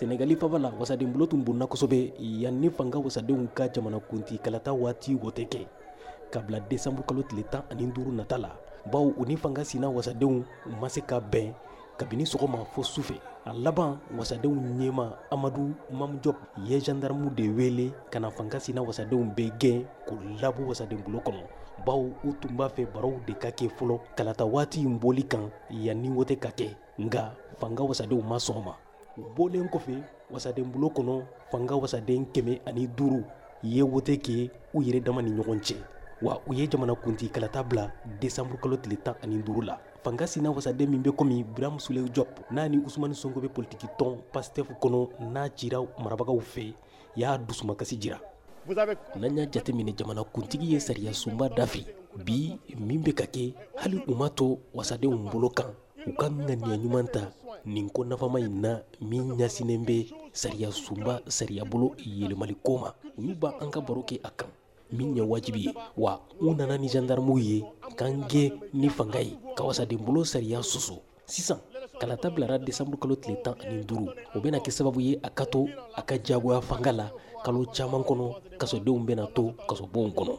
Sɛnɛgali faba la wadenbolo tun bon kosɛbɛ yan ni fanga wasadenw ka jamanakunti kalata waati o tɛ kɛ ka bila desanbu kalo tile tan ani duuru nata la baw u ni fanga sina wasadenw u ma se ka bɛn kabini sɔgɔma fo sufɛ a laban wasadenw ɲɛma amadu mamujɔp ye zandarmu de wele ka na fanga sina wasadenw bɛ gɛn k'u labɔ wasaden bolo kɔnɔ baw u tun b'a fɛ barow de ka kɛ fɔlɔ kalata waati in boli kan yanni wote ka kɛ nka fanga wasadenw ma sɔn ma u bɔlen kɔfɛ wasaden bolo kɔnɔ fanga wasaden kɛmɛ ani duuru ye wote kɛ u yɛrɛ dama ni ɲɔgɔn cɛ wa u ye jamanakuntigi kalata bila desanburukalo tile tan ani duuru la fanga sina wasaden min bɛ komi buramusule jɔ n'a ni usumani sonko bɛ politiki tɔn pastɛf kɔnɔ n'a cira marabagaw fɛ y'a dusumakasi jira n'an y'a jateminɛ jamana kuntigi ye sariya sunba dafe bi min bɛ ka kɛ hali u ma to wasadenw bolo kan u ka ŋaniya ɲuman ta nin ko nafama in na min ɲasinen bɛ sariya sunba sariyabolo yɛlɛmali ko ma olu b'a an ka baro kɛ a kan min ye wajibi ye wa u nana ni zandarmuw ye kan gɛn ni fanga ye ka wasaden bolo sariya soso sisan kalata bilara desanburu kalo tile tan ani duuru o bɛna kɛ sababu ye a ka to a ka jagoya fanga la kalo caman kɔnɔ kasodenw bɛna to kasobonw kɔnɔ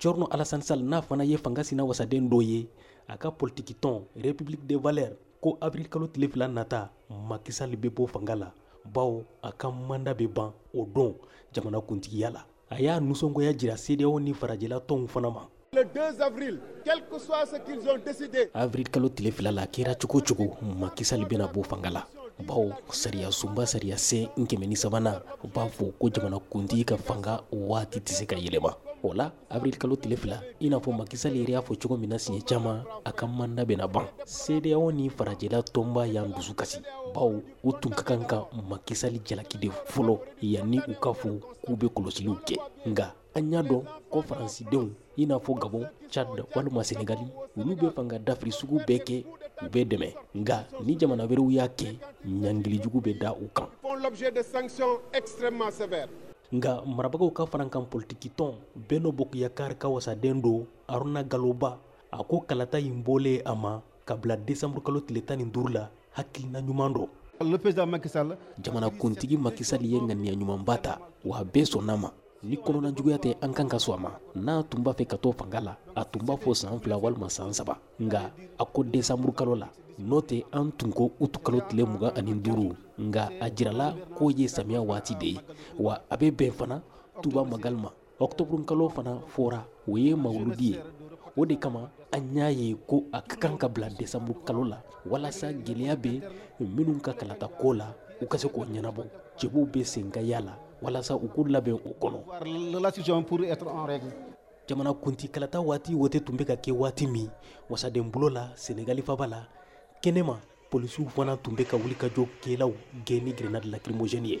corno alasan sal n'a fana ye fanga sina wasaden dɔ ye a ka politikitɔn republique de valeur ko avril kalo tile fila nata makisali bɛ bɔ fanga la baw a ka manda bɛ ban o don jamana kuntigiya la a y'a nusɔngoya jira CEDEAO ni farajɛla tɔnw fana ma le 2 avril, quel que soit ce qu'ils ont décidé. Avril kalo tile fila la kɛra cogo cogo makisali bɛna bɔ fanga la baw sariya sunba sariya sen n kɛmɛ ni sabanan u b'a fɔ ko jamana kuntigi ka fanga waati tɛ se ka yɛlɛma o la avril kalo tile fila i n'a fɔ makisali yɛrɛ y'a fɔ cogo min na siɲɛ caman a ka manda bɛna ban sedeyawo ni farajɛla tɔnba y'an dusu kasi baw u tun ka kan ka makisali jalaki de fɔlɔ yan ni u ka fo k'u bɛ kɔlɔsiliw kɛ nka an y'a dɔn ko faransidenw i n'a fɔ gabon chad walima senegali olu bɛ fanga dafiri sugu bɛɛ kɛ u bɛ dɛmɛ nka ni jamana wɛrɛw y'a kɛ ɲangilijugu bɛ da u kan nka marabagaw ka farankan politikitɔn bɛnɔ bokuyakari ka wasaden don aruna galoba a ko kalata in bɔlen a ma ka bila desanburu kalo tile tan ni duuru la hakilina ɲuman dɔ jamanakuntigi makisali ye ŋaniya ɲumanba ta wa a bɛɛ sɔnna ma ni kɔnɔna juguya tɛ an kan ka sɔn a ma n'a tun b'a fɛ ka to fanga la a tun b'a fɔ san fila walima san saba nka a ko desanburu kalo la n'o tɛ an tun ko utu kalo tile mugan ani duuru nka a jirala k'o ye samiya waati de ye wa a bɛ bɛn fana tuba magali ma octobre kalo fana fɔra o ye mawuludi ye o de kama an y'a ye ko a ka kan ka bila desanburu kalo la walasa gɛlɛya bɛ minnu ka kalata ko la u ka se k'o ɲɛnabɔ cɛbɔw bɛ senkaya la walasa u k'u labɛn o kɔnɔ jamana kunti kalata waati wote tun bɛ ka kɛ waati min wasaden bolo la senegali faba la kɛnɛma polisiw fana tun bɛ ka wulikajɔ kelaw gɛn ni grenade lacrymogène ye